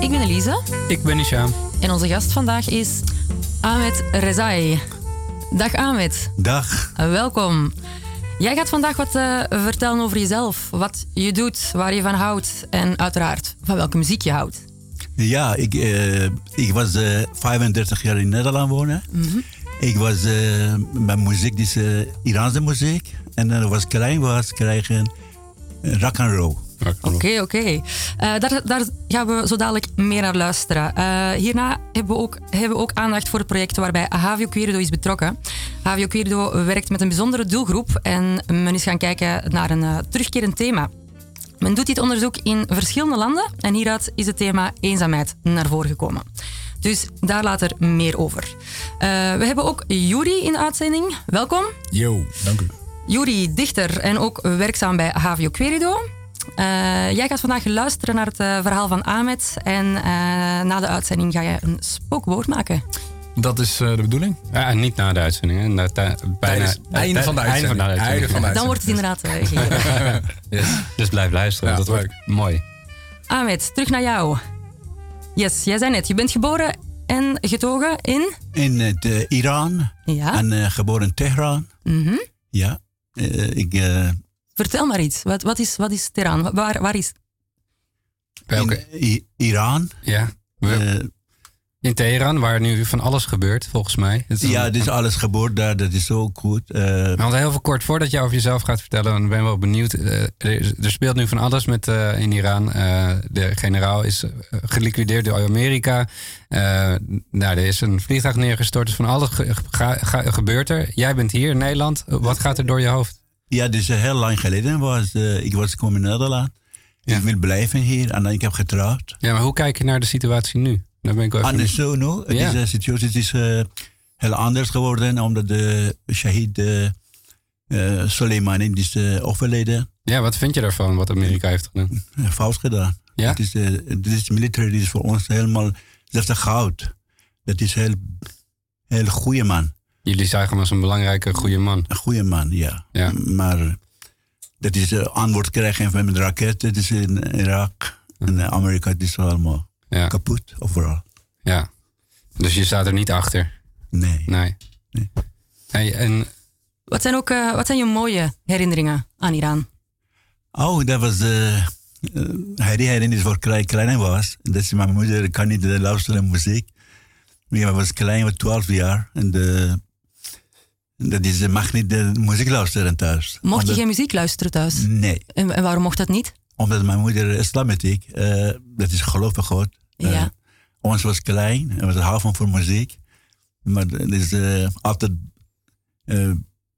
Ik ben Elisa Ik ben Isham. en onze gast vandaag is Ahmed Rezai. Dag Ahmed, Dag. welkom. Jij gaat vandaag wat eh, vertellen over jezelf, wat je doet, waar je van houdt en uiteraard van welke muziek je houdt. Ja, ik, eh, ik was eh, 35 jaar in Nederland wonen. Ik was eh met muziek, dus eh, Iraanse muziek. En toen ik was klein was, kreeg ik rock and roll. Oké, oké. Eh, daar, daar gaan we zo dadelijk meer naar luisteren. Eh, hierna hebben we, ook, hebben we ook aandacht voor het project waarbij Havio Querido is betrokken. Havio Querido werkt met een bijzondere doelgroep en men is gaan kijken naar een eh, terugkerend thema. Men doet dit onderzoek in verschillende landen en hieruit is het thema eenzaamheid naar voren gekomen. Dus daar later meer over. We hebben ook Juri in de uitzending. Welkom. Yo, dank u. Juri, dichter en ook werkzaam bij Havio Querido. Eh, jij gaat vandaag luisteren naar het eh, verhaal van Ahmed. En eh, na de uitzending ga je een spookwoord maken. Dat is eh, de bedoeling? Ja, niet na de uitzending. Hè. Na, ta- bijna, Tijdens- einde van de einde van de uitzending. De Dan wordt het inderdaad gegeven. Yes. Dus blijf luisteren. Ja, dat wordt mooi. Ahmed, terug naar jou. Yes, jij zei net, je bent geboren en getogen in... In het eh, Iran Ja. en eh, geboren in Teheran. Mhm. Ja. Eh, ik, eh, Vertel maar iets. Wat, wat, is, wat is Teheran? Waar, waar is... Welke? in I- Iran. Ja. Eh, in Teheran, waar nu van alles gebeurt, volgens mij. Het is een- ja, dit is alles geboren daar. Dat is zo goed. Eh, Want heel veel kort voordat je over jezelf gaat vertellen, dan ben ik wel benieuwd. Eh, er, er speelt nu van alles met, eh, in Iran. Eh, de generaal is geliquideerd door Amerika. Eh, nou, er is een vliegtuig neergestort. Dus van alles ge- gebeurt er. Jij bent hier in Nederland. Wat gaat er door je hoofd? Ja, dus heel lang geleden was eh, ik was gekomen in Nederland. Ja. Ik wil blijven hier en dan ik heb getrouwd. Ja, maar hoe kijk je naar de situatie nu? Daar ben ik wel even Anders zo nu. Ja. Deze situatie is eh, heel anders geworden omdat de Shahid uh, Soleimani is overleden. Ja, wat vind je daarvan, wat Amerika heeft gedaan? Fout gedaan. Ja? Het is, dit is military, is voor ons helemaal, zelfs de goud. Dat is heel, heel goede man. Jullie zagen hem als een belangrijke, goede man. Een goede man, ja. Ja. Maar dat is uh, antwoord krijgen van met raketten. Dat is in Irak en Amerika, het is allemaal Ja. kapot overal. Ja. Dus je staat er niet achter? Nee. Nee. Nee. Hey, en Wat zijn, ook, uh, wat zijn je mooie herinneringen aan Iran? Oh, dat was... Uh, uh, die herinnering voor klein, klein was. Dat is mijn moeder kan niet luisteren muziek. Maar ik was klein, was 12 jaar. En de, dat is, mag niet de muziek luisteren thuis. Mocht Omdat, je geen muziek luisteren thuis? Nee. En, en waarom mocht dat niet? Omdat mijn moeder islamitiek, uh, dat is geloof in God. Ja. ons was klein, en we hou van voor muziek. Maar het is uh, altijd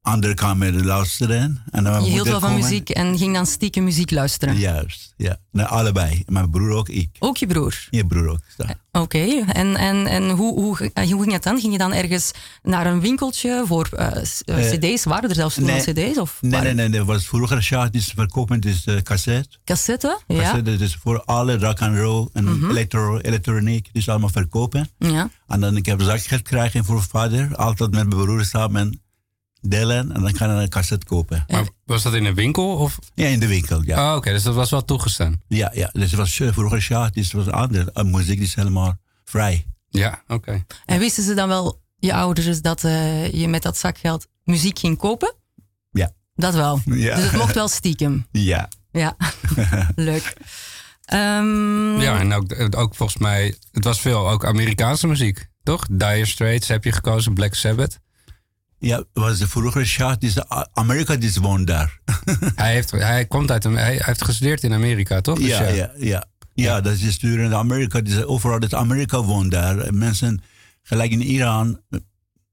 uh, andere kamer luisteren. En dan je hield wel van muziek en ging dan stiekem muziek luisteren? Juist, ja. Nee, allebei. Mijn broer ook, ik. Ook je broer? Je broer ook. Oké, okay. en, en, en hoe, hoe, hoe ging het dan? Ging je dan ergens naar een winkeltje voor uh, cd's? Waren er zelfs toen nee, cd's? Of nee, nee, nee, dat was vroeger shot, dus verkopen dus uh, cassette. Cassette, ja. Cassette, dus voor alle rock and roll en mm -hmm. elektro, elektroniek, dus allemaal verkopen. Ja. En dan ik heb zakgeld gekregen voor vader, altijd met mijn broer samen delen en dan kan je een cassette kopen. Maar was dat in een winkel? Of? Ja, in de winkel, ja. Oh, oké, okay, dus dat was wel toegestaan? Ja, ja. Dus het was vroeger shot, dus het was anders. En muziek is helemaal vrij. Ja, oké. Okay. En wisten ze dan wel, je ouders, dat uh, je met dat zakgeld muziek ging kopen? Ja. Dat wel. Ja. Dus het mocht wel stiekem. Ja. Ja, leuk. Um, ja, en ook, ook volgens mij, het was veel ook Amerikaanse muziek, toch? Dire Straits heb je gekozen, Black Sabbath. Ja, was de vroegere shot, dus Amerika die woont daar. hij, heeft, hij komt uit, hij heeft gestudeerd in Amerika, toch? Dus ja, ja, ja, ja. Ja, dat is sturen naar Amerika. Dus overal dat Amerika woont daar. Mensen, gelijk in Iran,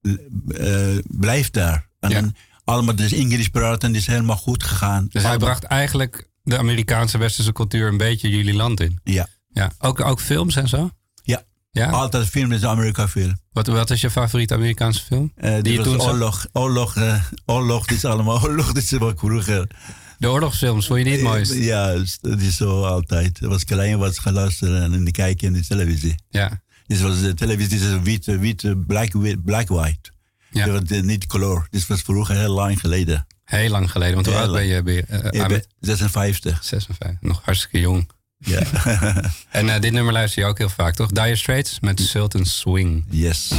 uh, blijft daar. En ja. dan allemaal dus Engels praten, is helemaal goed gegaan. Dus hij bracht eigenlijk de Amerikaanse westerse cultuur een beetje jullie land in. Ja. ja. Ook, ook films en zo? Ja. Altijd film is Amerika film. Wat, wat is je favoriete Amerikaanse film? Eh, Die die je zag? oorlog, oorlog, eh, oorlog, is allemaal oorlog, dit is wat vroeger. De oorlogsfilms, vond je die het mooist? Ja, dat is zo altijd. Het was klein, was geluisterd en dan kijken in de televisie. Ja. Dit was de televisie, dit is wit, wit, black, wit, black, white. Ja. Was eh, niet kleur. Dit was vroeger heel lang geleden. Heel lang geleden. Want hoe oud ben je? Ben je eh, Ik ben Ahmed? 56. 56. Nog hartstikke jong. Ja. En eh, dit nummer luister je ook heel vaak, toch? Dire Straits met Sultan Swing. yes.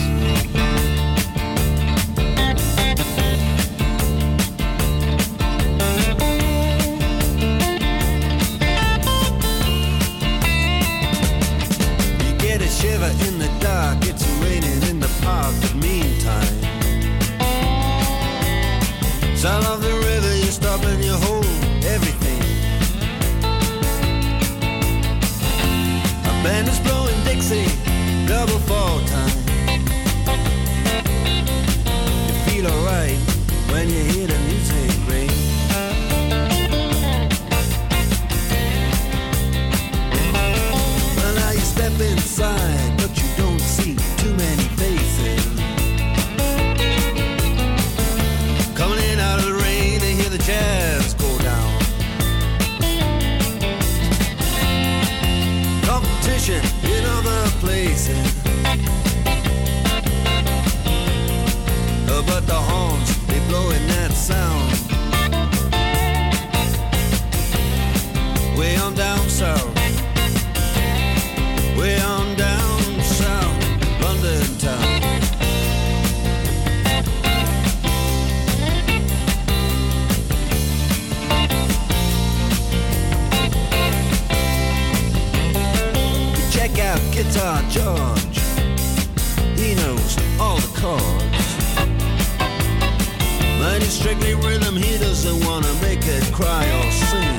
But rhythm, he doesn't wanna make it cry or sing.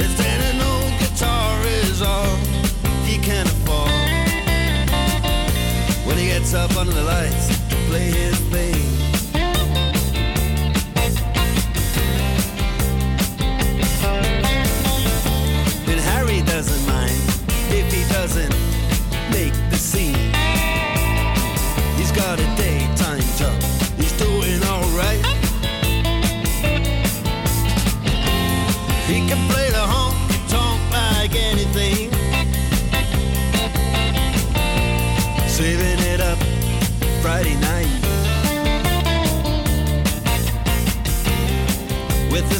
If then an old guitar is all he can afford When he gets up under the lights to play his thing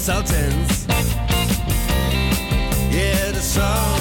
Sultans yeah, the Sultans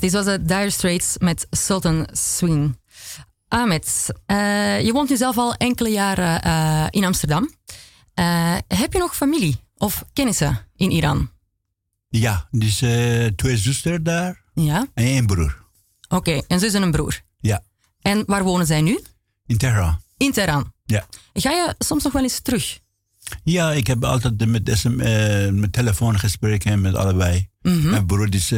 Dit was de Dire Straits met Sultan Swing. Ahmed, eh, je woont nu zelf al enkele jaren eh, in Amsterdam. Eh, heb je nog familie of kennissen in Iran? Ja, dus twee zusters daar Ja? en één broer. Oké, een zus en een broer. Ja, En waar wonen zij nu? in Teheran. In Teheran. Ja. Ga je soms nog wel eens terug? Ja, ik heb altijd met, SM, met telefoongesprekken met allebei. Mhm. Mijn broer is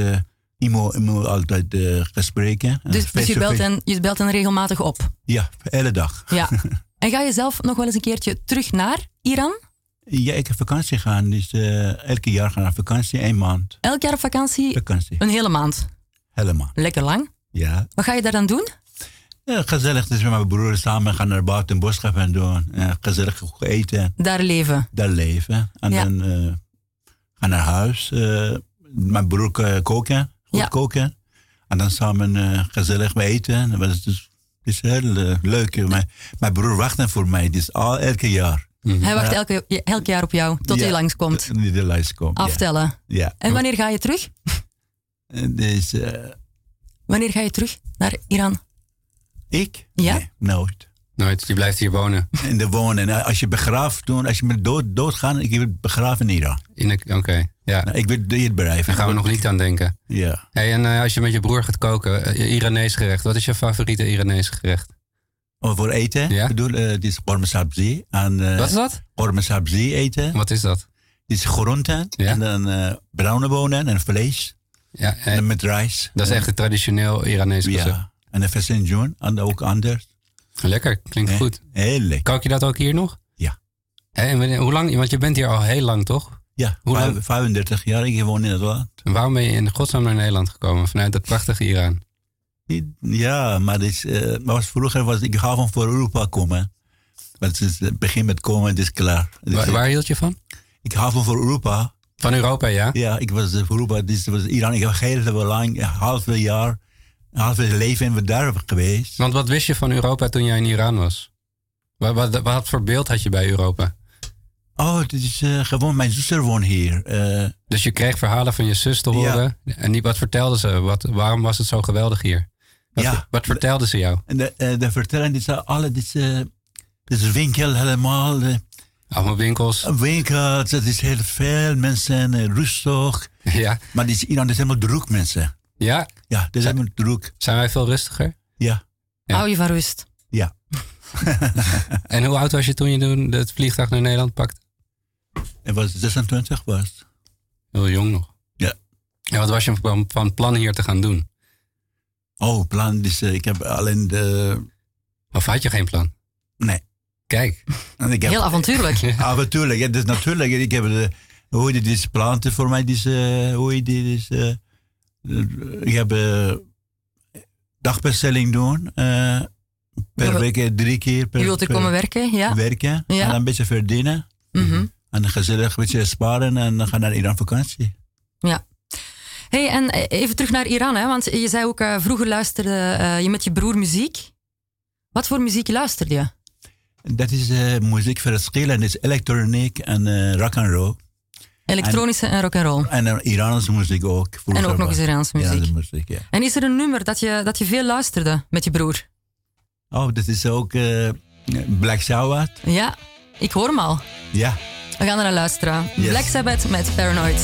uh, imo, imo altijd eh, gesprekken. Dus, dus je, belt hen, je belt hen regelmatig op? Ja, elke dag. Ja. en ga je zelf nog wel eens een keertje terug naar Iran? Ja, ik heb vakantie gaan. Dus uh, elke jaar gaan naar vakantie, één maand. Elk jaar op vakantie? Vakantie. Een hele maand? Helemaal. Lekker lang? Ja. Wat ga je daar dan doen? Ja, gezellig. Dus met mijn broer samen gaan naar buiten een boodschap en doen. Ja, gezellig eten. Daar leven. Daar leven. En ja. dan uh, gaan naar huis. Uh, mijn broer koken. Goed ja. koken. En dan samen uh, gezellig eten. Dat was dus, is heel leuk. Mijn, mijn broer wacht voor mij. Dus al elke jaar. Mm-hmm. Hij wacht elke, elk jaar op jou tot ja, hij langskomt. Die er langskomt. Aftellen. Ja. En wanneer ga je terug? Dus, wanneer ga je terug naar Iran? Ik? Ja. Nee, nooit. Nooit, je blijft hier wonen. In de wonen. Als je begraaft doen, als je met dood, doodgaan, ik begraven in Iran. Oké, okay, ja. Nou, ik wil dit bedrijf. Daar gaan we nog niet aan denken. Ja. Hey, en uh, als je met je broer gaat koken, uh, Iranees gerecht, wat is je favoriete Iranees gerecht? Oh, voor eten? Ja? Ik bedoel, uh, dit is korme sabzi. En, wat is dat? Korme sabzi eten. Wat is dat? Dit is groenten ja? en dan bruine bonen en vlees. Ja, en, en met rijst. Dat is echt een traditioneel Iranees gerecht. Ja. En een versenjoen, en ook anders. Lekker, klinkt goed. Heel lekker. Kook je dat ook hier nog? Ja. En hoe lang? Want je bent hier al heel lang, toch? Ja, hoe vijf, lang? 35 jaar. Ik woon in het land. En waarom ben je in godsnaam naar Nederland gekomen? Vanuit dat prachtige Iran? Ja, maar uh, was vroeger was ik hou van voor Europa komen. Maar het is het begin met komen, het is klaar. Dus waar, waar, hield je van? Ik hou van voor Europa. Van Europa, ja? Ja, ik was voor Europa. Dit was Iran. Ik heb heel lang, een half jaar, een half leven in we daar geweest. Want wat wist je van Europa toen jij in Iran was? Wat, wat, wat voor beeld had je bij Europa? Oh, dit is uh, gewoon, mijn zuster woont hier. Uh, dus je kreeg verhalen van je zus te horen. Ja. En die, wat vertelde ze? Wat, waarom was het zo geweldig hier? Wat, ja. wat vertelde ze jou? En de, uh, de vertellen, dit zijn alle, dit, uh, dit is winkel helemaal. Uh, Allemaal winkels. Winkels, het is heel veel mensen, rustig. Ja. Maar dit is, Iran is helemaal druk, mensen. Ja? Ja, dit is helemaal druk. Zijn wij veel rustiger? Ja. ja. Hou je van rust? Ja. en hoe oud was je toen je toen het vliegtuig naar Nederland pakte? Ik was 26 was. Heel jong nog. Ja. En wat was je van, van plan hier te gaan doen? Oh, plan. Dus uh, ik heb alleen de. Of had je geen plan? Nee. Kijk. Ik heb, Heel avontuurlijk. avontuurlijk. Ja, dus natuurlijk. Ik heb de. Hoe je dit planten voor mij. Dus, uh, hoe je dit is. Uh, ik heb uh, dagbestelling doen. per week drie keer. Per, je wilt er komen werken, ja. Werken. Ja. En dan een beetje verdienen. Mm -hmm. En gezellig een beetje sparen. En dan gaan naar Iran vakantie. Ja. hey, en even terug naar Iran, hè? want je zei ook, uh, vroeger luisterde uh, je met je broer muziek. Wat voor muziek luisterde je? Dat is uh, muziek verschillend. Is elektroniek en rock and roll. Elektronische en, en rock and roll. En Iraanse muziek ook. En ook nog eens Iraanse muziek. Iraanse muziek ja. En is er een nummer dat je, dat je veel luisterde met je broer? Oh, dat is ook Black Sabbath. Ja, ik hoor hem al. Ja. We gaan er naar luisteren. Yes. Black Sabbath met Paranoid.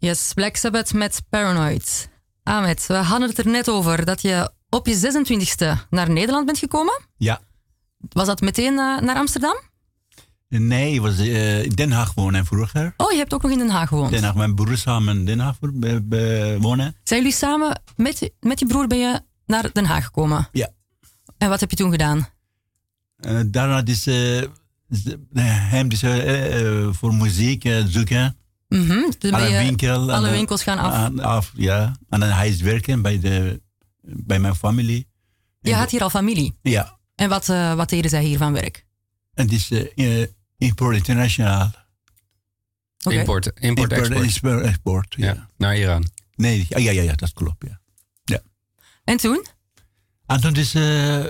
Yes, Black Sabbath met Paranoid. Ahmed, we hadden het er net over dat je op je 26e naar Nederland bent gekomen. Ja. Was dat meteen eh, naar Amsterdam? Nee, ik was eh, in Den Haag wonen vroeger. Oh, je hebt ook nog in Den Haag gewoond. Den Haag, mijn broer samen in Den Haag wonen. Zijn jullie samen met, met je broer ben je naar Den Haag gekomen? Ja. En wat heb je toen gedaan? Eh, daarna is eh, z- hem dus, eh, eh, voor muziek eh, Mhm, dus ben Alle winkel. alle winkels gaan af. aan- af ja. En dan hij is werken bij, de, bij mijn familie. Je had hier al familie. Ja. En wat, eh, wat deden zij hier van werk? En het is eh, eh, import internationaal. Oké. Import, import, export. export. export ja. Ja, naar Iran. Nee, ja, ja, ja, ja, dat klopt. Ja. En toen? En toen is, eh,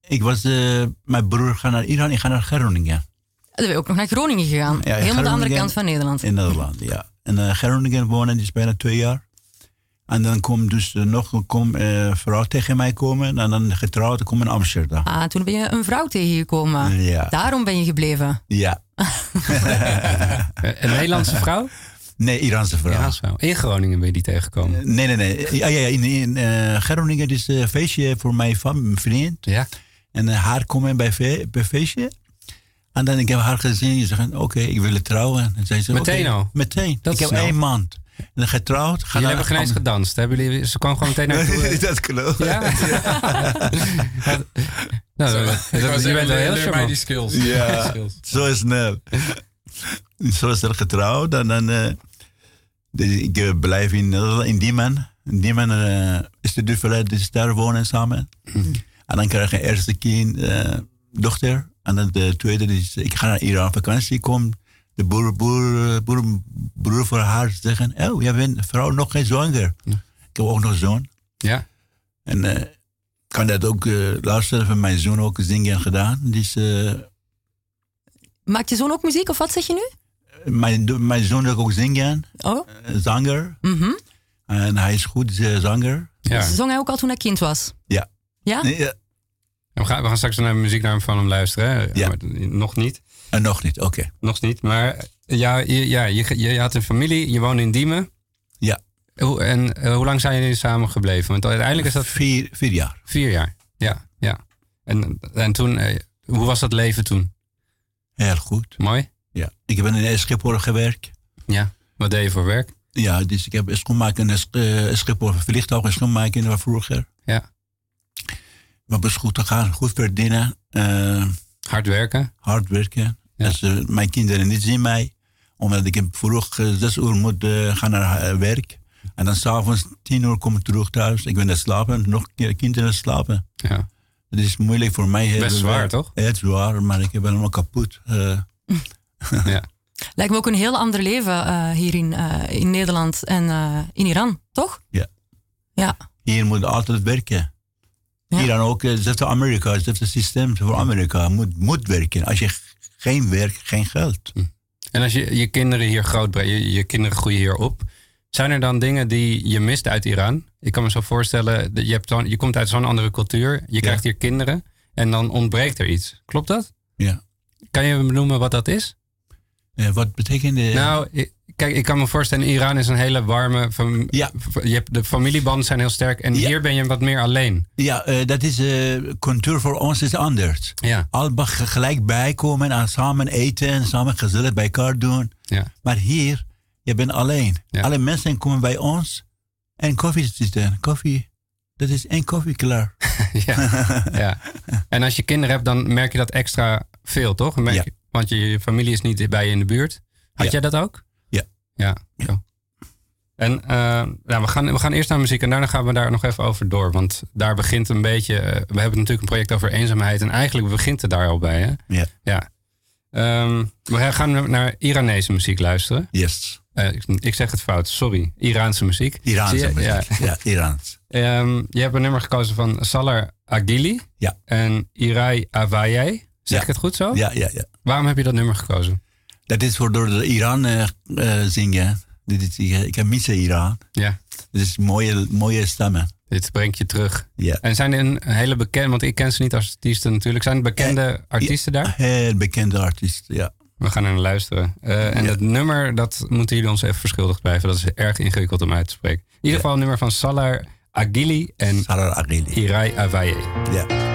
ik was, eh, mijn broer gaat naar Iran, ik ga naar Groningen. Dan ben je ook nog naar Groningen gegaan. Ja, Helemaal de andere kant van Nederland. In Nederland, ja. En uh, Groningen wonen, die is bijna twee jaar. En dan komt dus eh, nog een kom, eh, vrouw tegen mij komen. En dan getrouwd, ik kom in Amsterdam. Ah, toen ben je een vrouw tegengekomen. Ja. Daarom ben je gebleven. Ja. Eh, Een Nederlandse vrouw? Nee, Iraanse vrouw. Iraanse vrouw. In Groningen ben je die tegengekomen. Nee, nee, nee. Ja, ja, ja, in, in eh, Groningen is een feestje voor mijn fam- mijn vriend. Ja. En eh, haar komen bij, fe- bij feestje. En dan ik heb haar gezien. Ze zeggen, oké, ik wil trouwen. En zei ze, Meteen oké, al? Meteen. Dat ik heb snel. één maand. En dan getrouwd. Ga Jullie naar hebben geen eens gedanst. Hebben jullie, ze kwam gewoon meteen naar toe. dat klopt. Ja? nou, dat- dat- Ik wou je bent wel heel mij die charmant. skills. Ja, Skills. zo snel. zo is er getrouwd. En dan, eh, dus ik eh, blijf in, in Diemen. In Diemen eh, is de duurverleid, dus daar wonen samen. En dan krijg je eerste kind, eh, dochter. En dan de tweede is, ik ga naar Iran op vakantie. Kom de boer, boer, boer, broer voor haar zeggen, oh, jij bent vrouw nog geen zwanger. Ik heb ook nog een zoon. Ja. En eh, kan dat ook uh, luisteren van mijn zoon ook zingen gedaan. Dus eh, Maakt je zoon ook muziek of wat zeg je nu? mijn, mijn zoon wil ook zingen, Oh, zanger. mhm. En hij is goed zanger. ja. Zong hij ook al toen hij kind was? Ja. Ja? Nee, ja. We, gaan, we gaan straks naar muziek naar van hem luisteren. Hè? Ja. Maar nog niet. En nog niet, oké. Nog niet. Maar ja, je, ja, je, je had een familie. Je woonde in Diemen. Ja. Hoe, en eh, hoe lang zijn jullie samen gebleven? Want uiteindelijk is dat Vier, vier jaar. vier jaar. Ja, ja. En, en toen, eh, hoe was dat leven toen? Heel goed. Mooi? Ja. Ik heb in Schiphol gewerkt. Ja. Wat deed je voor werk? Ja, dus ik heb schoonmaken in uh, Schiphol, vliegtuigen schoonmaken van vroeger. Ja. Maar het is goed te gaan, goed verdienen, eh, Hard werken? hard werken. Ja. Dus, eh, mijn kinderen niet zien mij, omdat ik vroeg uh, zes uur moet eh, gaan naar eh, werk. En dan s'avonds tien uur kom ik terug thuis. Ik ben naar slapen, nog ki- kinderen slapen. Ja. Het is moeilijk voor mij. Best zwaar, toch? Het is zwaar, maar ik ben helemaal kapot. eh. ja. Lijkt me ook een heel ander leven eh, hier in, eh, in Nederland en eh, in Iran, toch? Ja. Ja. Hier moet altijd werken. Ja. Hier dan ook, eh, zelfs de Amerika, zelfs het systeem voor Amerika moet, moet werken. Als je geen werk, geen geld. En als je je kinderen hier grootbrengt, je, je kinderen groeien hier op. Zijn er dan dingen die je mist uit Iran? Ik kan me zo voorstellen, dat je, hebt dan, je komt uit zo'n andere cultuur. Je krijgt hier kinderen en dan ontbreekt er iets. Klopt dat? Ja. Kan je benoemen wat dat is? Eh, wat betekent de... Nou, ik- kijk, ik kan me voorstellen, Iran is een hele warme... fam- Ja. Je hebt, de familiebanden zijn heel sterk. En Ja. hier ben je wat meer alleen. Ja, eh, dat is, eh cultuur voor ons is anders. Ja, Al ge- gelijk bijkomen en samen eten en samen gezellig bij elkaar doen. ja, Maar hier, je bent alleen. Ja. Alle mensen komen bij ons en koffie zitten. Koffie, dat is één koffie klaar. ja, ja. En als je kinderen hebt, dan merk je dat extra veel, toch? Merk Ja. je- want je, je familie is niet bij je in de buurt. Had jij dat ook? Ja. Ja. zo. En eh, nou, we, gaan, we gaan eerst naar muziek en daarna gaan we daar nog even over door. Want daar begint een beetje... eh, we hebben natuurlijk een project over eenzaamheid. En eigenlijk begint het daar al bij, hè? Ja. Ja. Ehm, we gaan naar Iranese muziek luisteren. Yes. Eh, ik, ik zeg het fout, sorry. Iraanse muziek. Iraanse je? muziek. Ja, Iraans. Ehm, je hebt een nummer gekozen van Salar Agili Ja. en Irai Avayai. Zeg Ja. ik het goed zo? Ja, ja, ja. Waarom heb je dat nummer gekozen? Dat is voor door de Iran eh, eh, zingen. Dit is, ik heb missen Iran. Ja, Het is mooie, mooie stemmen. dit brengt je terug. Ja. En zijn er een hele bekende, want ik ken ze niet als artiesten natuurlijk. Zijn er bekende artiesten daar? Heel bekende artiest, ja. We gaan naar luisteren. Eh, en Ja. het nummer, dat moeten jullie ons even verschuldigd blijven. Dat is erg ingewikkeld om uit te spreken. In ieder geval een nummer van Salar Agili en Sarar Agili. Irai Avaye. Ja.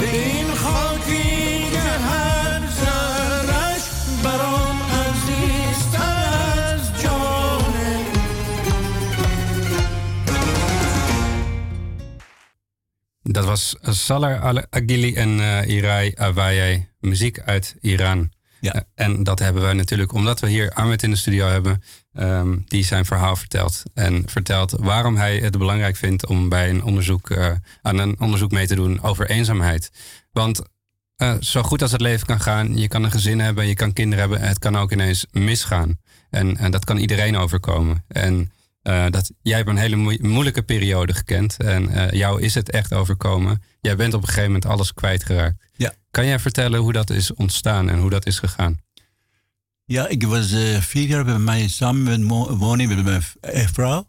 عرفانه به این خاکی که هر ذرش برام عزیزتر از جانه Dat was Salar Al- Agili en eh Irai Avaye, muziek uit Iran. Ja. Eh, en dat hebben we natuurlijk omdat we hier Ahmed in de studio hebben, ehm, die zijn verhaal vertelt. En vertelt waarom hij het belangrijk vindt om bij een onderzoek, eh, aan een onderzoek mee te doen over eenzaamheid. Want eh, zo goed als het leven kan gaan, je kan een gezin hebben, je kan kinderen hebben, het kan ook ineens misgaan. En, en dat kan iedereen overkomen. En eh, dat, jij hebt een hele moe- moeilijke periode gekend en jou is het echt overkomen. Jij bent op een gegeven moment alles kwijtgeraakt. Ja. Kan jij vertellen hoe dat is ontstaan en hoe dat is gegaan? Ja, ik was eh, vier jaar bij mij samen met mo- wonen met mijn eh, vrouw.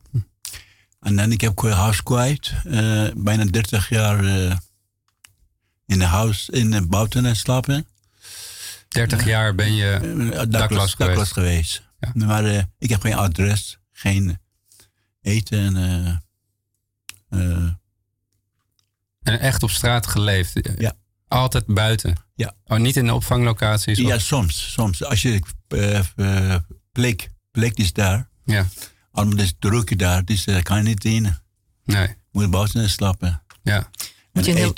En dan ik heb ik huis kwijt. eh, bijna 30 jaar in een huis in uh, Bouten slapen. 30 jaar ben je Eh, dakloos geweest. geweest. Ja. Maar ik heb geen adres, geen eten. en echt op straat geleefd. Ja. Altijd buiten. Ja. Oh, niet in de opvanglocaties. ja, of- soms. soms. Als je eh, eh, plek, plek is daar, ja. allemaal is druk daar, dus eh, kan je niet in. Nee. Moet buiten slapen. Ja. Moet je en een heel-.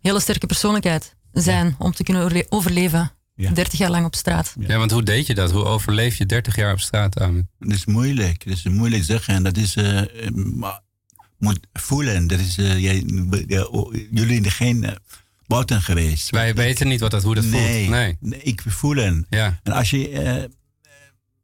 Hele sterke persoonlijkheid zijn om te kunnen overle- overleven. Ja. 30 jaar lang op straat. ja, want hoe deed je dat? Hoe overleef je 30 jaar op straat? Dat is moeilijk. Dat is moeilijk zeggen. Dat is, maar moet voelen. Dat is, eh, jij, jullie zijn geen buiten geweest. Wij weten niet wat dat, hoe dat nee, voelt. Nee. nee, ik voelen. Ja. En als je eh,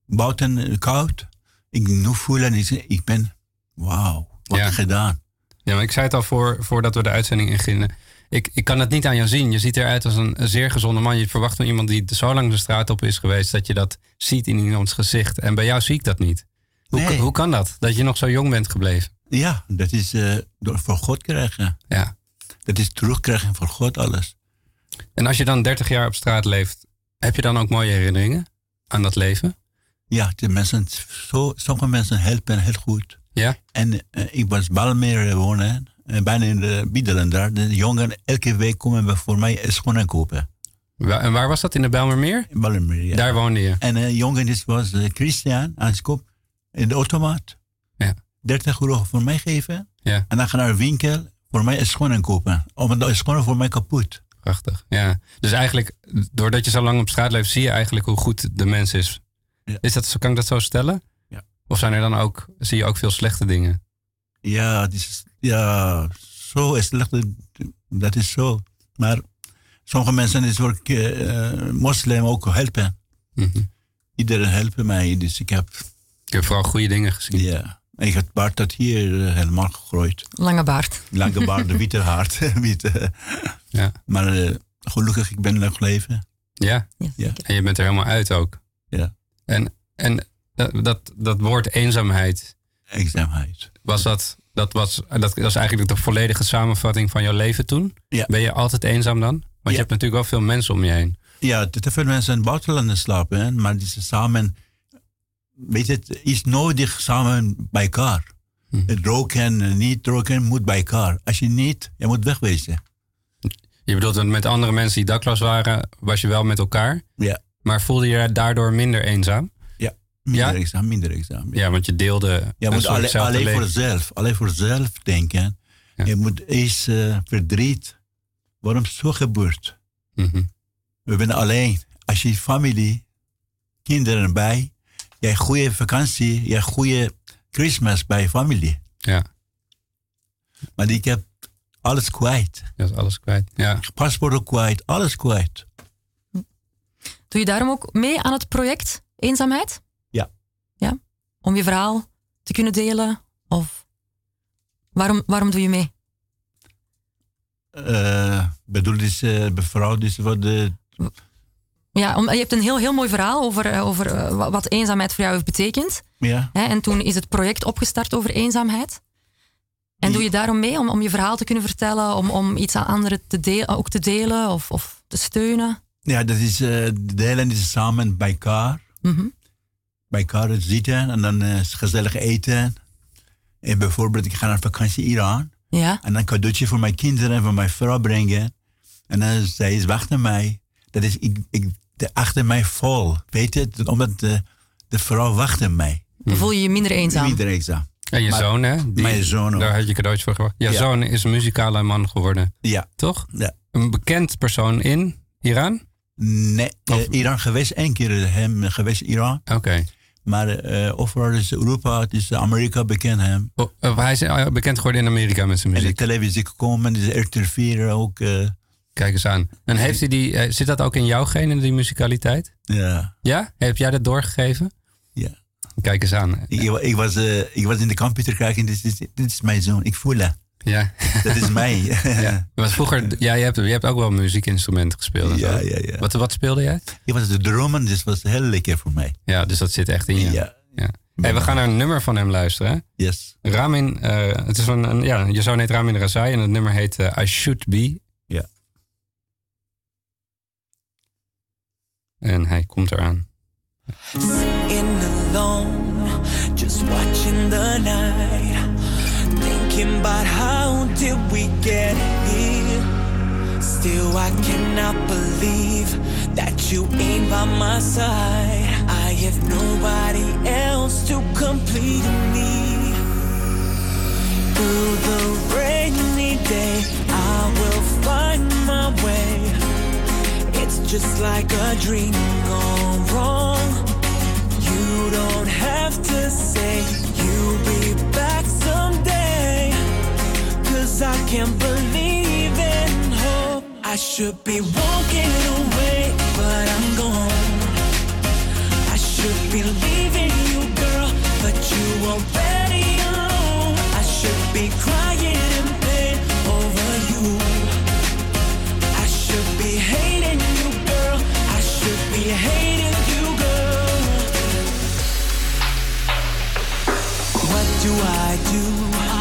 buiten koud, ik nu voelen, is, ik ben, wauw, wat Ja. gedaan. Ja, maar ik zei het al voor, voordat we de uitzending ingingen. Ik, ik kan het niet aan jou zien. Je ziet eruit als een, een zeer gezonde man. Je verwacht van iemand die zo lang de straat op is geweest... dat je dat ziet in iemands gezicht. En bij jou zie ik dat niet. Hoe, Nee. hoe kan dat? Dat je nog zo jong bent gebleven? Ja, dat is eh, door voor God krijgen. Ja. Dat is terugkrijgen voor God alles. En als je dan 30 jaar op straat leeft... heb je dan ook mooie herinneringen aan dat leven? Ja, de mensen, zo, sommige mensen helpen heel goed. Ja? En eh, ik was Balmeer wonen, eh, bijna in de Biedelen daar. De jongeren, elke week komen we voor mij schoenen kopen. Wa- En waar was dat? In de Bijlmermeer? In ja. Daar woonde je? En een jongen dit was eh, Christian, aan kop in de automaat. Ja. 30 euro voor mij geven. Ja. En dan gaan naar de winkel voor mij schoenen kopen. Omdat de schoenen voor mij kapot. Prachtig. Ja. Dus eigenlijk, doordat je zo lang op straat leeft... zie je eigenlijk hoe goed de mens is. Ja. is dat, kan ik dat zo stellen? Ja. Of zijn er dan ook, zie je ook veel slechte dingen? Ja, is, ja, zo is slecht. Dat is zo. Maar sommige mensen is ook eh, moslim ook helpen. Mhm. Iedereen helpen mij. Dus ik heb, Ik heb vooral goede dingen gezien. ja. Ik heb baard dat hier eh, helemaal gegroeid. Lange baard. Lange baard, witte haar. witte. Ja. Maar eh, gelukkig, ik ben nog leven. Ja. Ja. En je bent er helemaal uit ook. Ja. En, en dat, dat, dat woord eenzaamheid, Eenzaamheid. was dat, dat, was, dat was eigenlijk de volledige samenvatting van jouw leven toen? Ja. Ben je altijd eenzaam dan? Want je hebt natuurlijk wel veel mensen om je heen. Ja, te veel mensen in het buitenland slapen, hè, maar die zijn samen, weet je, het is nodig samen bij elkaar. Hm. Het roken en niet roken moet bij elkaar. Als je niet, je moet wegwezen. Je bedoelt dat met andere mensen die dakloos waren, was je wel met elkaar. Ja, Maar voelde je daardoor minder eenzaam? ja. Minder Ja? examen, minder examen. Ja, want je deelde Je moet alleen voor leven. zelf, alleen voor zelf denken. Ja. Je moet eens eh, verdriet. Waarom zo gebeurt? Mhm. We zijn alleen. Als je familie, kinderen bij, jij goede vakantie, jij goede Christmas bij familie. Ja, Maar ik heb alles kwijt. is alles kwijt. Ja. Paspoort ook kwijt, alles kwijt. Doe je daarom ook mee aan het project Eenzaamheid? Ja. Ja? Om je verhaal te kunnen delen? Of waarom, waarom doe je mee? Eh bedoel, dus, uh, mevrouw, dus wat de. Ja, om, je hebt een heel, heel mooi verhaal over, eh, over eh, wa- wat eenzaamheid voor jou heeft betekend. Ja, Hè? En toen is het project opgestart over eenzaamheid. En doe je daarom mee om, om je verhaal te kunnen vertellen, om, om iets aan anderen te delen, ook te delen of, of te steunen? ja dat is. eh delen is samen bij elkaar. Mhm. Bij elkaar zitten en dan gezellig eten. En bijvoorbeeld, ik ga naar vakantie Iran. Ja, En dan cadeautje voor mijn kinderen en voor mijn vrouw brengen. En dan zij is wachten mij. Dat is ik, ik, de, achter mij vol. Weet je, omdat de, de vrouw wachtte mij. dan voel je je minder eenzaam. Iedereen examen. En je Maar- zoon, hè? Die- mijn zoon ook. Daar had je cadeautje voor gewacht. Je Ja. zoon is een muzikale man geworden, Ja, toch? ja. Een bekend persoon in Iran? Nee, Of- Iran geweest, één keer hem geweest Iran. Oké. Maar eh overal is Europa, het is Amerika bekend hem. Oh, eh, hij is bekend geworden in Amerika met zijn En de muziek. televisie gekomen, dus RTV ook. Kijk eens aan. En heeft hij die, eh, zit dat ook in jouw genen, die muzikaliteit? ja, Ja? Heb jij dat doorgegeven? ja. Kijk eens aan. Ik, ik, was, eh, ik was in de computer kijken, dit is, dit is mijn zoon. Ik voel dat. Ja. Dat is mij. ja. Want vroeger, ja, je hebt, je hebt ook wel muziekinstrumenten gespeeld. Ja, ja, ja. Wat, wat speelde jij? Ik was de dromen, dus het was heel lekker voor mij. Ja, dus dat zit echt in je. Ja. Ja. Hey, we gaan naar een nummer van hem luisteren. hè? Yes. Ramin, eh, het is een, een, ja, je zoon heet Ramin Razai en het nummer heet I Should Be. En hij komt eraan. Sitting alone, just watching the night. Thinking about how did we get here? Still, I cannot believe that you ain't by my side. I have nobody else to complete me. Through the rainy day, I will find my way. It's just like a dream gone wrong. You don't have to say you'll be back someday. Cause I can't believe in hope. I should be walking away, but I'm gone. I should be leaving you, girl, but you already alone. I should be crying do I do?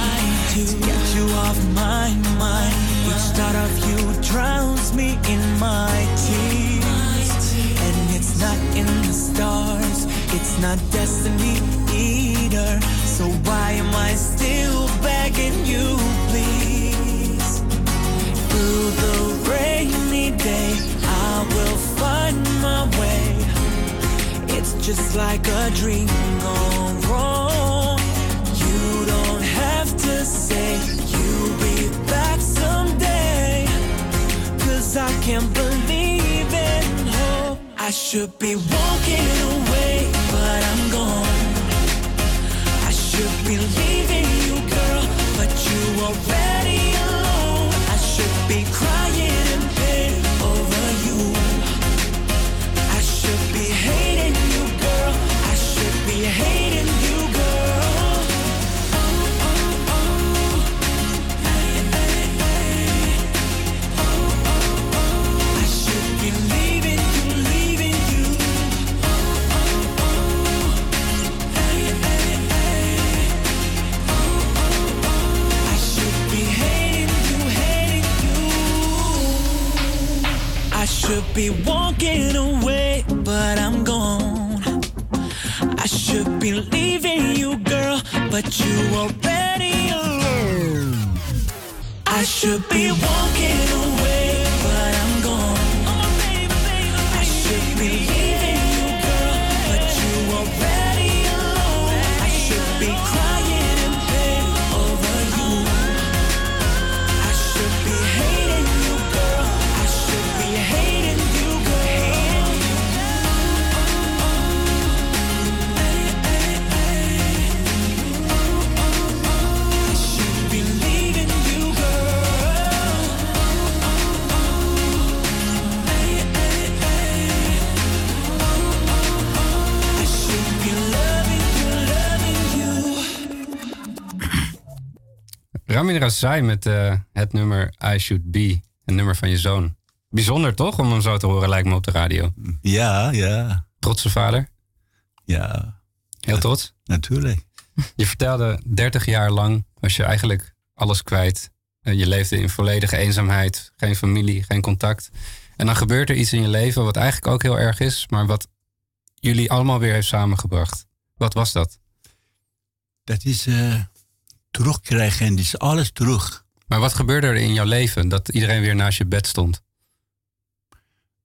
I do to get you off my mind. Each thought of you drowns me in my tears, and it's not in the stars. It's not destiny either. So why am I still begging you, please? Through the rainy day, I will find my way. It's just like a dream gone wrong. Have to say you'll be back someday. Cause I can't believe hope. Oh, I should be walking away, but I'm gone. I should be leaving you, girl, but you already should be walking away, but I'm gone. I should be leaving you, girl, but you already alone. I should be walking away, you. Ramin Razai met eh, het nummer I Should Be. Een nummer van je zoon. Bijzonder toch, om hem zo te horen, lijkt me op de radio. Ja, ja, Trotse vader. ja, Heel trots. natuurlijk. Je vertelde 30 jaar lang was je eigenlijk alles kwijt. Eh, Je leefde in volledige eenzaamheid. Geen familie, geen contact. En dan gebeurt er iets in je leven wat eigenlijk ook heel erg is. Maar wat jullie allemaal weer heeft samengebracht. Wat was dat? Dat is eh, terugkrijgen en is alles terug. Maar wat gebeurde er in jouw leven dat iedereen weer naast je bed stond?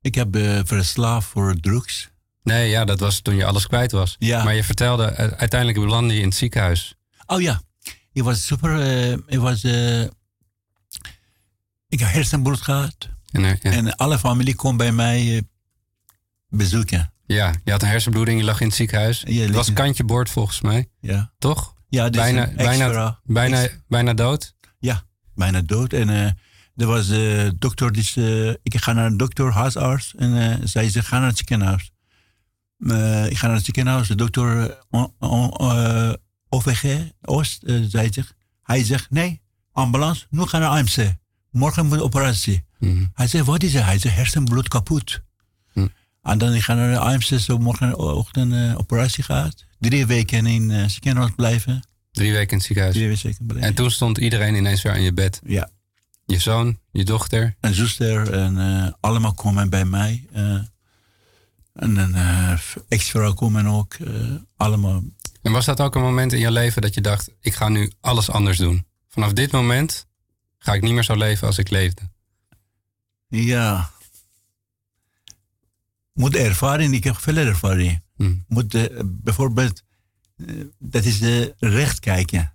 Ik heb eh, verslaafd voor drugs. Nee, ja, dat was toen je alles kwijt was. Ja. Maar je vertelde, eh, uiteindelijk belandde je in het ziekenhuis. Oh ja, ik was super. eh, ik was. eh, ik heb hersenbloed gehad. En, ja. En alle familie kon bij mij bezoeken. ja, je had een hersenbloeding, je lag in het ziekenhuis. Ja, het was kantje boord volgens mij, Ja, toch? Ja dus bijna, bijna, bijna, bijna dood. ja, bijna dood. En eh, er was een dokter, die, eh, ik ga naar een dokter, huisarts. En eh zij zegt, ga naar het ziekenhuis. Eh, ik ga naar het ziekenhuis. De dokter eh, eh, OVG, Oost, eh, zij zegt. Hij zegt, nee, ambulance, nu gaan naar AMC. Morgen moet operatie. Mhm. Hij zegt, wat is het? Hij zegt, hersenbloed kapot. Hm. En dan ik ga naar de AMC, zo morgenochtend eh, operatie gehad. Drie weken in het ziekenhuis blijven. Drie weken in het ziekenhuis. Drie weken blijven. En toen stond iedereen ineens weer aan je bed. Ja. Je zoon, je dochter. en zuster en eh, allemaal komen bij mij. eh, En een ex-vrouw komen ook. allemaal. En was dat ook een moment in je leven dat je dacht: ik ga nu alles anders doen? Vanaf dit moment ga ik niet meer zo leven als ik leefde. Ja. Moet ervaring, ik heb veel ervaring. Hmm. Moet bijvoorbeeld, eh, dat is de recht kijken.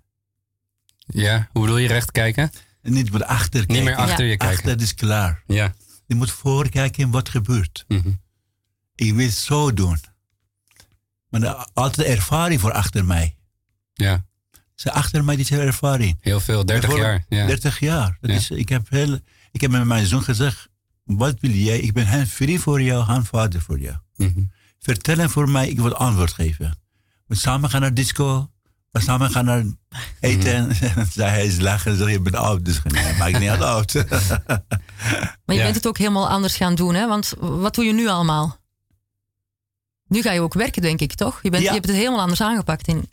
Ja, hoe bedoel je recht kijken? Niet meer achter kijken. Niet meer achter je kijken. Achter is klaar. Ja. Je moet voorkijken wat gebeurt. Mhm. Ik wil het zo doen. Maar altijd ervaring voor achter mij. Ja, Ze achter mij is ervaring. heel veel. 30 jaar. Ja. 30 jaar. Dat Ja. is, ik, heb heel, ik heb met mijn zoon gezegd, wat wil jij? Ik ben hen vriend voor jou, hen vader voor jou. Mhm. Hem voor mij, ik wil antwoord geven. We samen gaan naar disco. We samen gaan naar eten. En zei hij is lachen en zei je bent oud. Dus ik nee, maakt niet uit oud. Maar je Ja. bent het ook helemaal anders gaan doen, hè? Want wat doe je nu allemaal? Nu ga je ook werken, denk ik, toch? Je, bent, Ja. je hebt het helemaal anders aangepakt. In,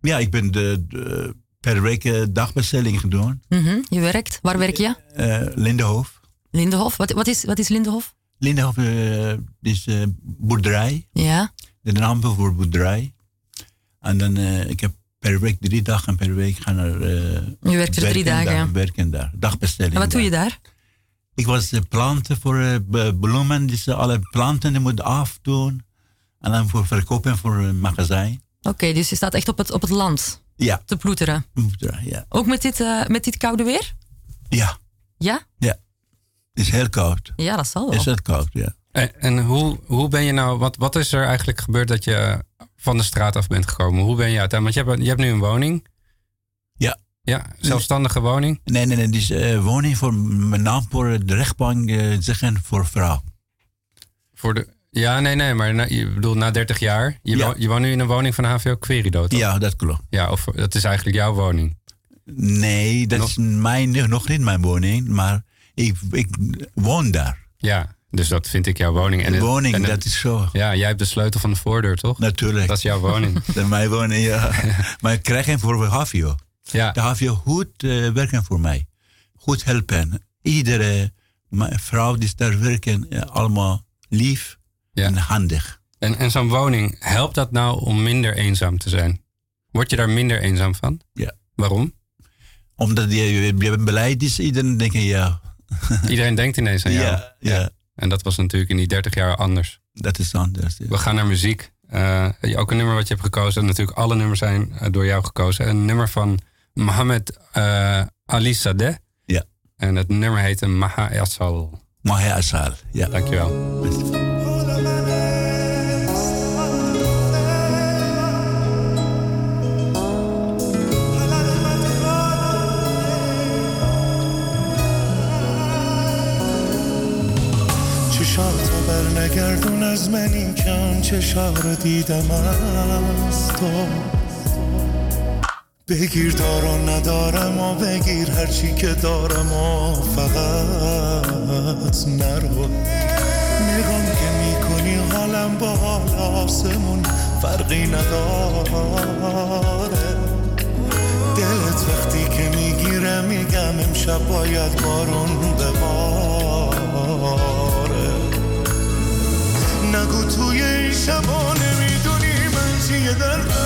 ja, ik ben de, de- per week eh, dagbestelling gedaan. Mhm, Je werkt. Waar werk je? Eh Lindenhof. Lindenhof. Wat, wat, is, wat is Lindenhof? Lindenhof is eh, boerderij. Ja. De naam voor boerderij. En dan, eh, ik heb per week drie dagen per week gaan naar... eh, Je werkt er drie dagen. ja. werken daar. Dagbestelling. En wat doe je daar. Ik was de planten voor bloemen. Dus alle planten die moeten afdoen. En dan voor verkopen voor een magazijn. Oké, dus je staat echt op het, op het land Ja, te ploeteren. ja. Ook met dit, met dit koude weer? Ja, Ja? het is heel koud. Ja, dat zal wel. Het is heel koud, ja. En, en hoe, hoe ben je nou, wat, wat is er eigenlijk gebeurd dat je van de straat af bent gekomen? Hoe ben je uiteindelijk, want je hebt, je hebt nu een woning. Ja. Ja, zelfstandige woning. Nee, nee, nee. Die is eh, woning voor mijn naam voor de rechtbank eh, zeggen voor vrouw. Voor de, ja, nee, nee, maar na, je bedoelt na 30 jaar. Je, Ja. wo- je woont nu in een woning van HVO Querido, toch? Ja, dat klopt. Ja, of dat is eigenlijk jouw woning. Nee, dat Nog- is mijn, nog niet mijn woning. Maar ik, ik woon daar. Ja, dus dat vind ik jouw woning. De het- woning, en dat is zo. Ja, jij hebt de sleutel van de voordeur, toch? Natuurlijk. Dat is jouw woning. Dat is mijn woning, ja. maar ik krijg hem voor HVO. Ja, De HVO goed eh, werken voor mij. Goed helpen. Iedere vrouw die daar werken, eh, allemaal lief Ja. en handig. en, en zo'n woning, helpt dat nou om minder eenzaam te zijn? Word je daar minder eenzaam van? Ja. Waarom? Omdat je, je, je beleid is, iedereen denkt, ja, Iedereen denkt ineens aan jou. ja, ja, En dat was natuurlijk in die 30 jaar anders. dat is anders. ja. We gaan naar muziek. Eh, ook een nummer wat je hebt gekozen. En natuurlijk alle nummers zijn eh, door jou gekozen. Een nummer van Mohammed eh, Ali Sadeh. Ja. En het nummer heette Maha Yassal. Mahe Asal. Ja. Dankjewel. چشاتو بر نگردون از منی که آن چشا رو دیدم از تو. بگیر دارو ندارم و بگیر هرچی که دارم و فقط نرو. نگام که می‌کنی حالم با حال آسمون فرقی نداره. دلت وقتی که می‌گیره میگم امشب باید بارون بباره نگو توی این شبا نمی‌دونی من چیه دردم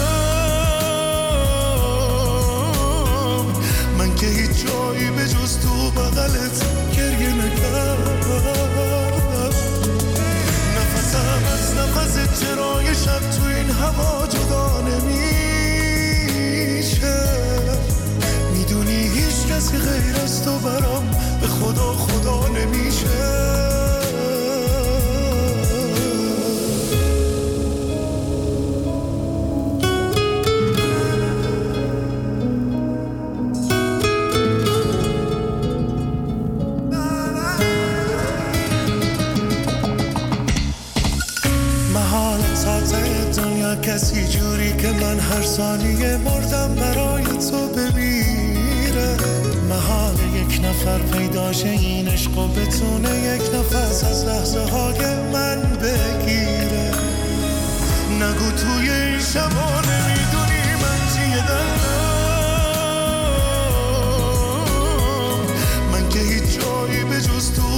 من که هیچ جایی به جز تو بغلت گریه نکردم. نفسم از نفس چرای شب تو این هوا جدا نمیشه. می‌دونی هیچ کسی غیر از تو برام به خدا خدا نمیشه. کسی جوری که من هر ثانیه مردم برای تو بمیره محال یک نفر پیداشه این عشق و بتونه یک نفس از لحظه های من بگیره. نگو توی این شبا نمی‌دونی من چیه دلم من که هیچ جایی به جز تو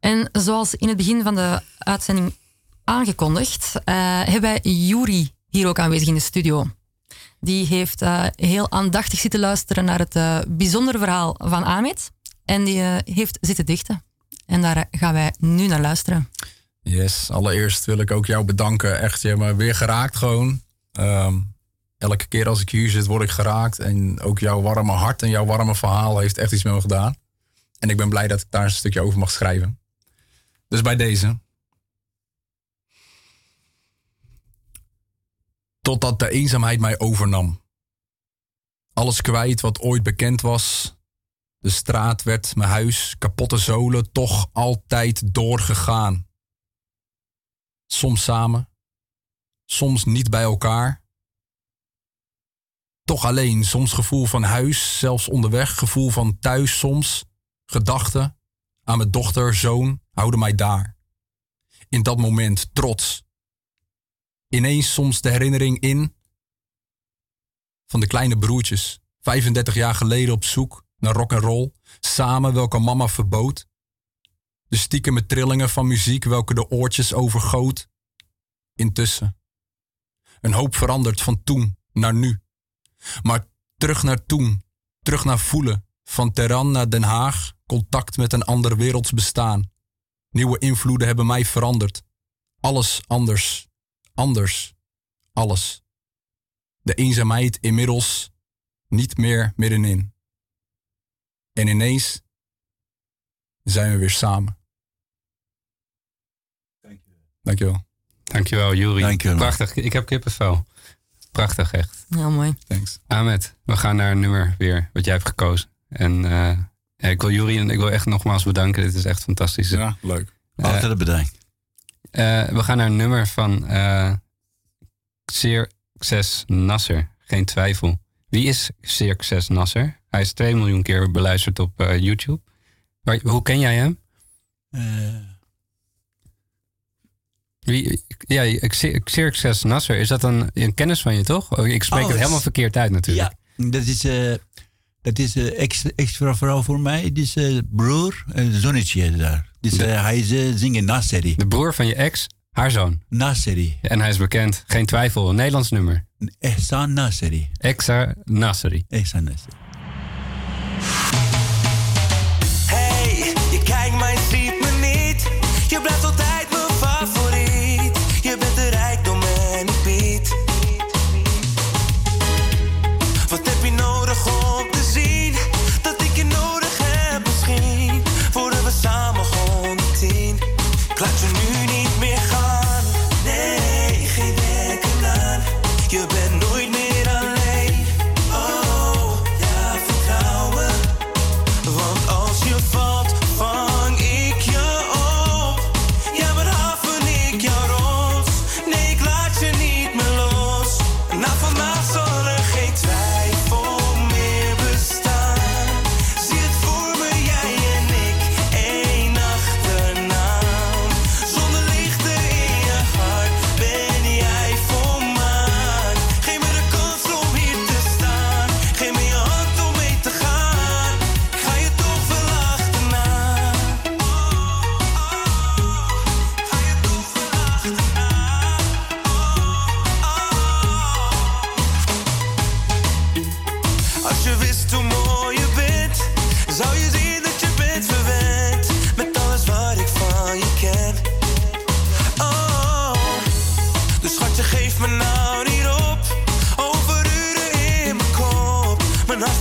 En zoals in het begin van de uitzending aangekondigd, eh, hebben wij Juri hier ook aanwezig in de studio. Die heeft eh, heel aandachtig zitten luisteren naar het eh, bijzondere verhaal van Ahmed. En die heeft zitten dichten. En daar gaan wij nu naar luisteren. Yes, allereerst wil ik ook jou bedanken. Echt, je hebt me weer geraakt gewoon. Ehm, elke keer als ik hier zit, word ik geraakt. En ook jouw warme hart en jouw warme verhaal heeft echt iets met me gedaan. En ik ben blij dat ik daar een stukje over mag schrijven. Dus bij deze. Totdat de eenzaamheid mij overnam. Alles kwijt wat ooit bekend was. De straat werd mijn huis, kapotte zolen, toch altijd doorgegaan. Soms samen, soms niet bij elkaar. Toch alleen, soms gevoel van huis, zelfs onderweg, gevoel van thuis soms. Gedachten aan mijn dochter, zoon, houden mij daar. In dat moment trots. Ineens soms de herinnering in van de kleine broertjes, 35 jaar geleden op zoek naar rock and roll, samen welke mama verbood. De stiekeme trillingen van muziek welke de oortjes overgoot. Intussen. Een hoop veranderd van toen naar nu. Maar terug naar toen, terug naar voelen, van Teheran naar Den Haag, contact met een ander werelds bestaan. Nieuwe invloeden hebben mij veranderd. Alles anders, anders, alles. De eenzaamheid inmiddels niet meer middenin. En ineens zijn we weer samen. Dankjewel. Dankjewel, Juri. Dankjewel. Prachtig. Ik heb kippenvel. Prachtig, echt. Heel mooi. Thanks. Ahmed, we gaan naar een nummer weer wat jij hebt gekozen. En eh, ja, ik wil Juri en ik wil echt nogmaals bedanken. Dit is echt fantastisch. Ja, leuk. Altijd bedankt. Eh, we gaan naar een nummer van eh Xerxes Nasser. Geen twijfel. Wie is Xerxes Nasser? Hij is 2 miljoen keer beluisterd op eh, YouTube. Waar- hoe ken jij hem? Eh, Wie, ja, Xe- Xerxes Nasser, is dat een, een kennis van je toch? Oh, Ik spreek Oh, het helemaal verkeerd uit natuurlijk. ja, dat is, eh dat is eh, extra, extra vrouw voor mij. Het is eh, broer, een zonnetje daar. Dus, eh, hij is zingen Nasseri. De broer van je ex, haar zoon. Nasseri. En hij is bekend, geen twijfel, een Nederlands nummer. Ehsan Nasseri. Exa Nasseri. Ehsan Nasseri.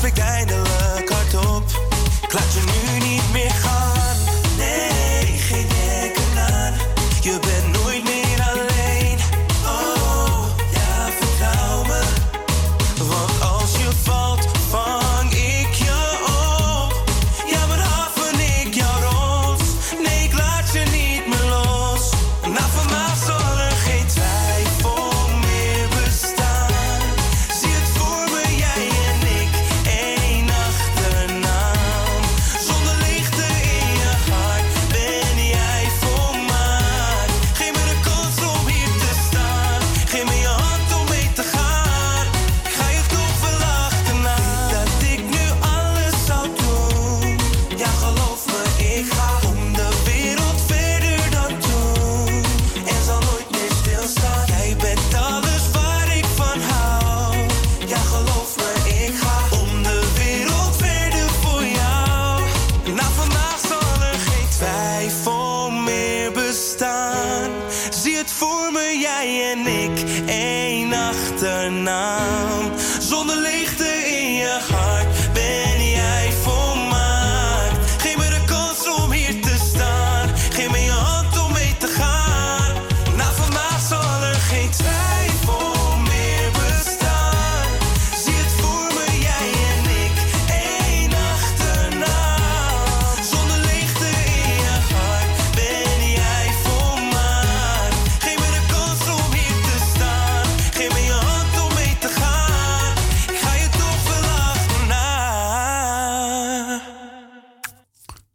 Mijn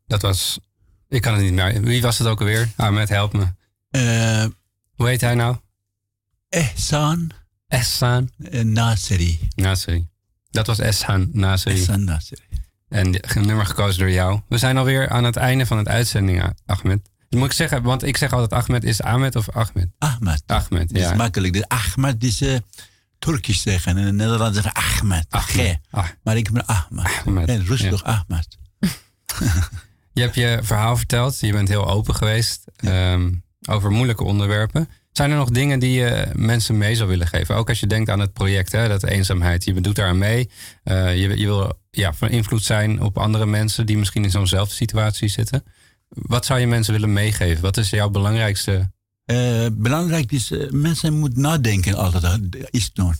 Dat was... Ik kan het niet meer. Wie was het ook alweer? Ahmed, help me. Hoe heet hij nou? Ehsan. Ehsan. Nasri. Nasri. Dat was Ehsan Nasri. Ehsan Nasri. En een nummer gekozen door jou. We zijn alweer aan het einde van het uitzending, Ah- Ahmed. Dat moet ik zeggen, want ik zeg altijd Ahmed. Is Ahmed of Ahmed? Ahmed. Ahmed, Dat ja. is makkelijk. De Ahmed is eh Turkisch zeggen. En in Nederland zeggen Ahmed. Ahmed. G. Maar ik ben Ahmed. Ahmed, En rustig ja. Ahmed. Je hebt je verhaal verteld. Je bent heel open geweest ehm, over moeilijke onderwerpen. Zijn er nog dingen die je mensen mee zou willen geven? Ook als je denkt aan het project, hè, dat eenzaamheid. Je doet daar aan mee. Eh, je, je wil ja, van invloed zijn op andere mensen die misschien in zo'nzelfde situatie zitten. Wat zou je mensen willen meegeven? Wat is jouw belangrijkste... Eh, belangrijk is, eh, mensen moeten nadenken altijd. Iets doen.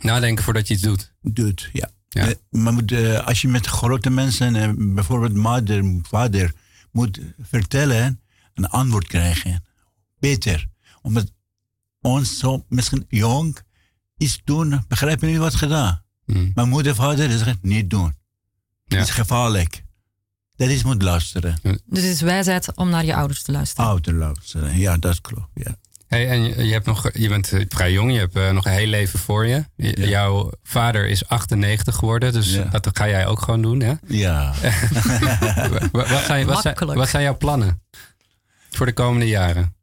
Nadenken voordat je iets doet. Doet, ja. Eh, maar moet, eh, als je met grote mensen, eh, bijvoorbeeld moeder, vader, moet vertellen, een antwoord krijgen. Beter. Omdat ons zo misschien jong iets doen, begrijpen niet wat gedaan. Mijn moeder, vader zeggen niet doen. Het is gevaarlijk. Dat is moet luisteren. Dus het is wijsheid om naar je ouders te luisteren. Ouder luisteren, ja, dat klopt. Ja. Hey, en je, hebt nog, je bent eh, vrij jong, je hebt eh, nog een heel leven voor je. Je- Jouw vader is 98 geworden, dus dat ga jij ook gewoon doen, hè? Ja. Wa- wat, zijn, wat, zijn, Makkelijk. wat zijn jouw plannen voor de komende jaren?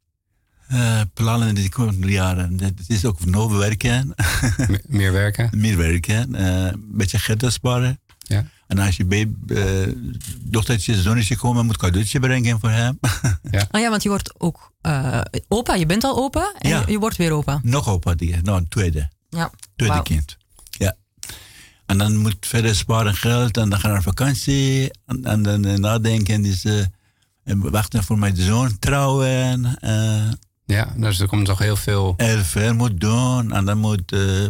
Eh, plannen in de komende jaren. Het is ook nog werken. meer werken? Meer werken. eh, een beetje geld sparen. Ja. En als je bij eh, dochtertje, zonnetje komen, moet cadeautje brengen voor hem. ja. Oh ja, want je wordt ook eh, opa. Je bent al opa en Ja. je, je wordt weer opa. Nog opa, die, nou, een tweede. Ja. Tweede kind. Ja. En dan moet verder sparen geld en dan gaan we naar vakantie. En, en dan eh, nadenken, dus, eh, en wachten voor mijn zoon trouwen. eh ja, dus er komt nog heel veel. Heel veel moet doen en dan moet eh,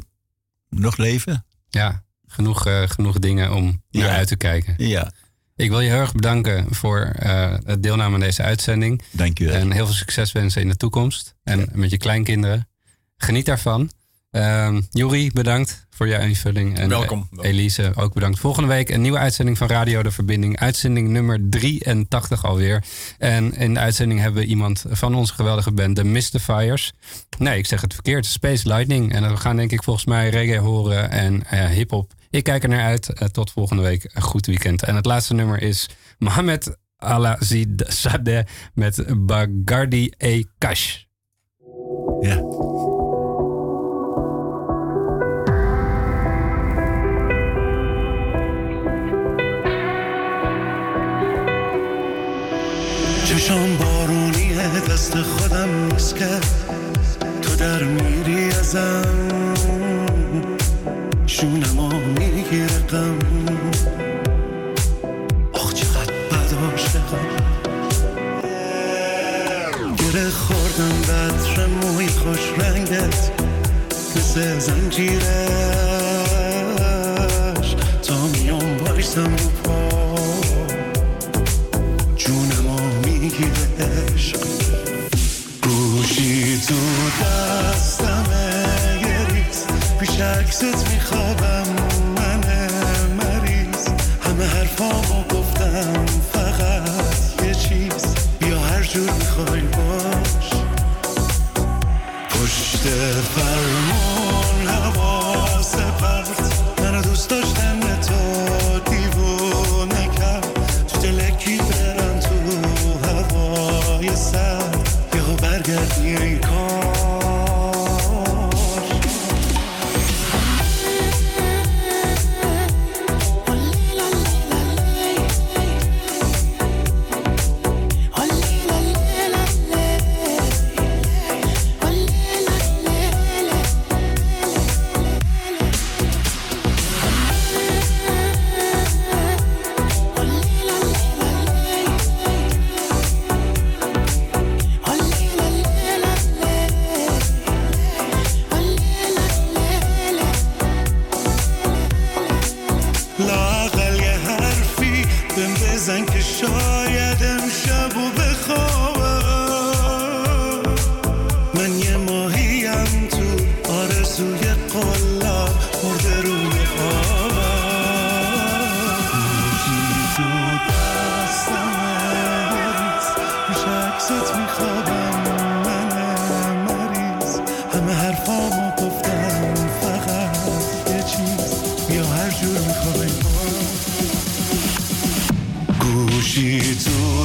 nog leven. Ja, genoeg, eh, genoeg dingen om naar uit te kijken. Ja. Ik wil je heel erg bedanken voor eh, het deelname aan deze uitzending. Dank je wel. En heel veel succes wensen in de toekomst. En met je kleinkinderen. Geniet daarvan. Juri, bedankt voor je invulling. En Welkom. eh, Elise, ook bedankt. Volgende week een nieuwe uitzending van Radio De Verbinding. Uitzending nummer 83 alweer. En in de uitzending hebben we iemand van onze geweldige band, de Mystifiers. Nee, ik zeg het verkeerd. Space Lightning. En we gaan denk ik volgens mij reggae horen en eh hip-hop. Ik kijk er naar uit. Eh, tot volgende week. Een goed weekend. En het laatste nummer is Mohamed Alazid Sadeh met Bagardi E. Kash. شونمو می‌گیره غم آخ چقدر بد عاشقم گره خوردم بطر موی خوش رنگت. مثل زنجیرش. تا میام بایستم sitz mich aber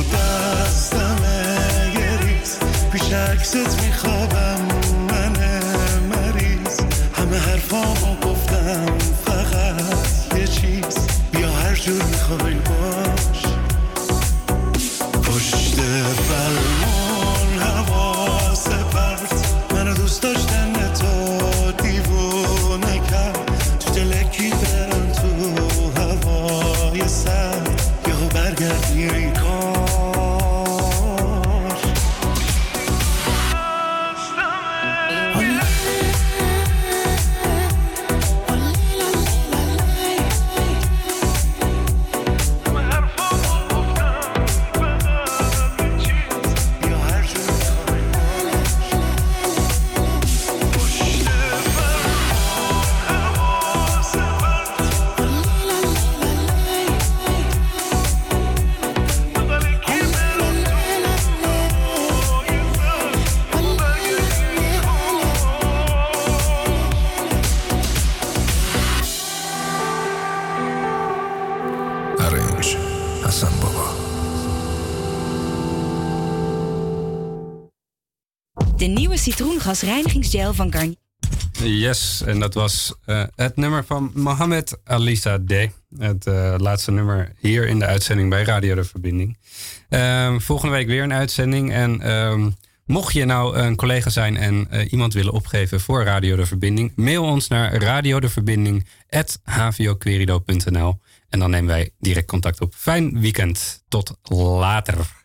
دستم گریز پیش عکست میخوابم. Citroengasreinigingsgel van Garnier. Yes, en dat was eh, het nummer van Mohamed Alisa D. Het eh, laatste nummer hier in de uitzending bij Radio de Verbinding. Ehm, volgende week weer een uitzending. En ehm, mocht je nou een collega zijn en eh, iemand willen opgeven voor Radio de Verbinding, mail ons naar radiodeverbinding.hvoquerido.nl en dan nemen wij direct contact op. Fijn weekend. Tot later.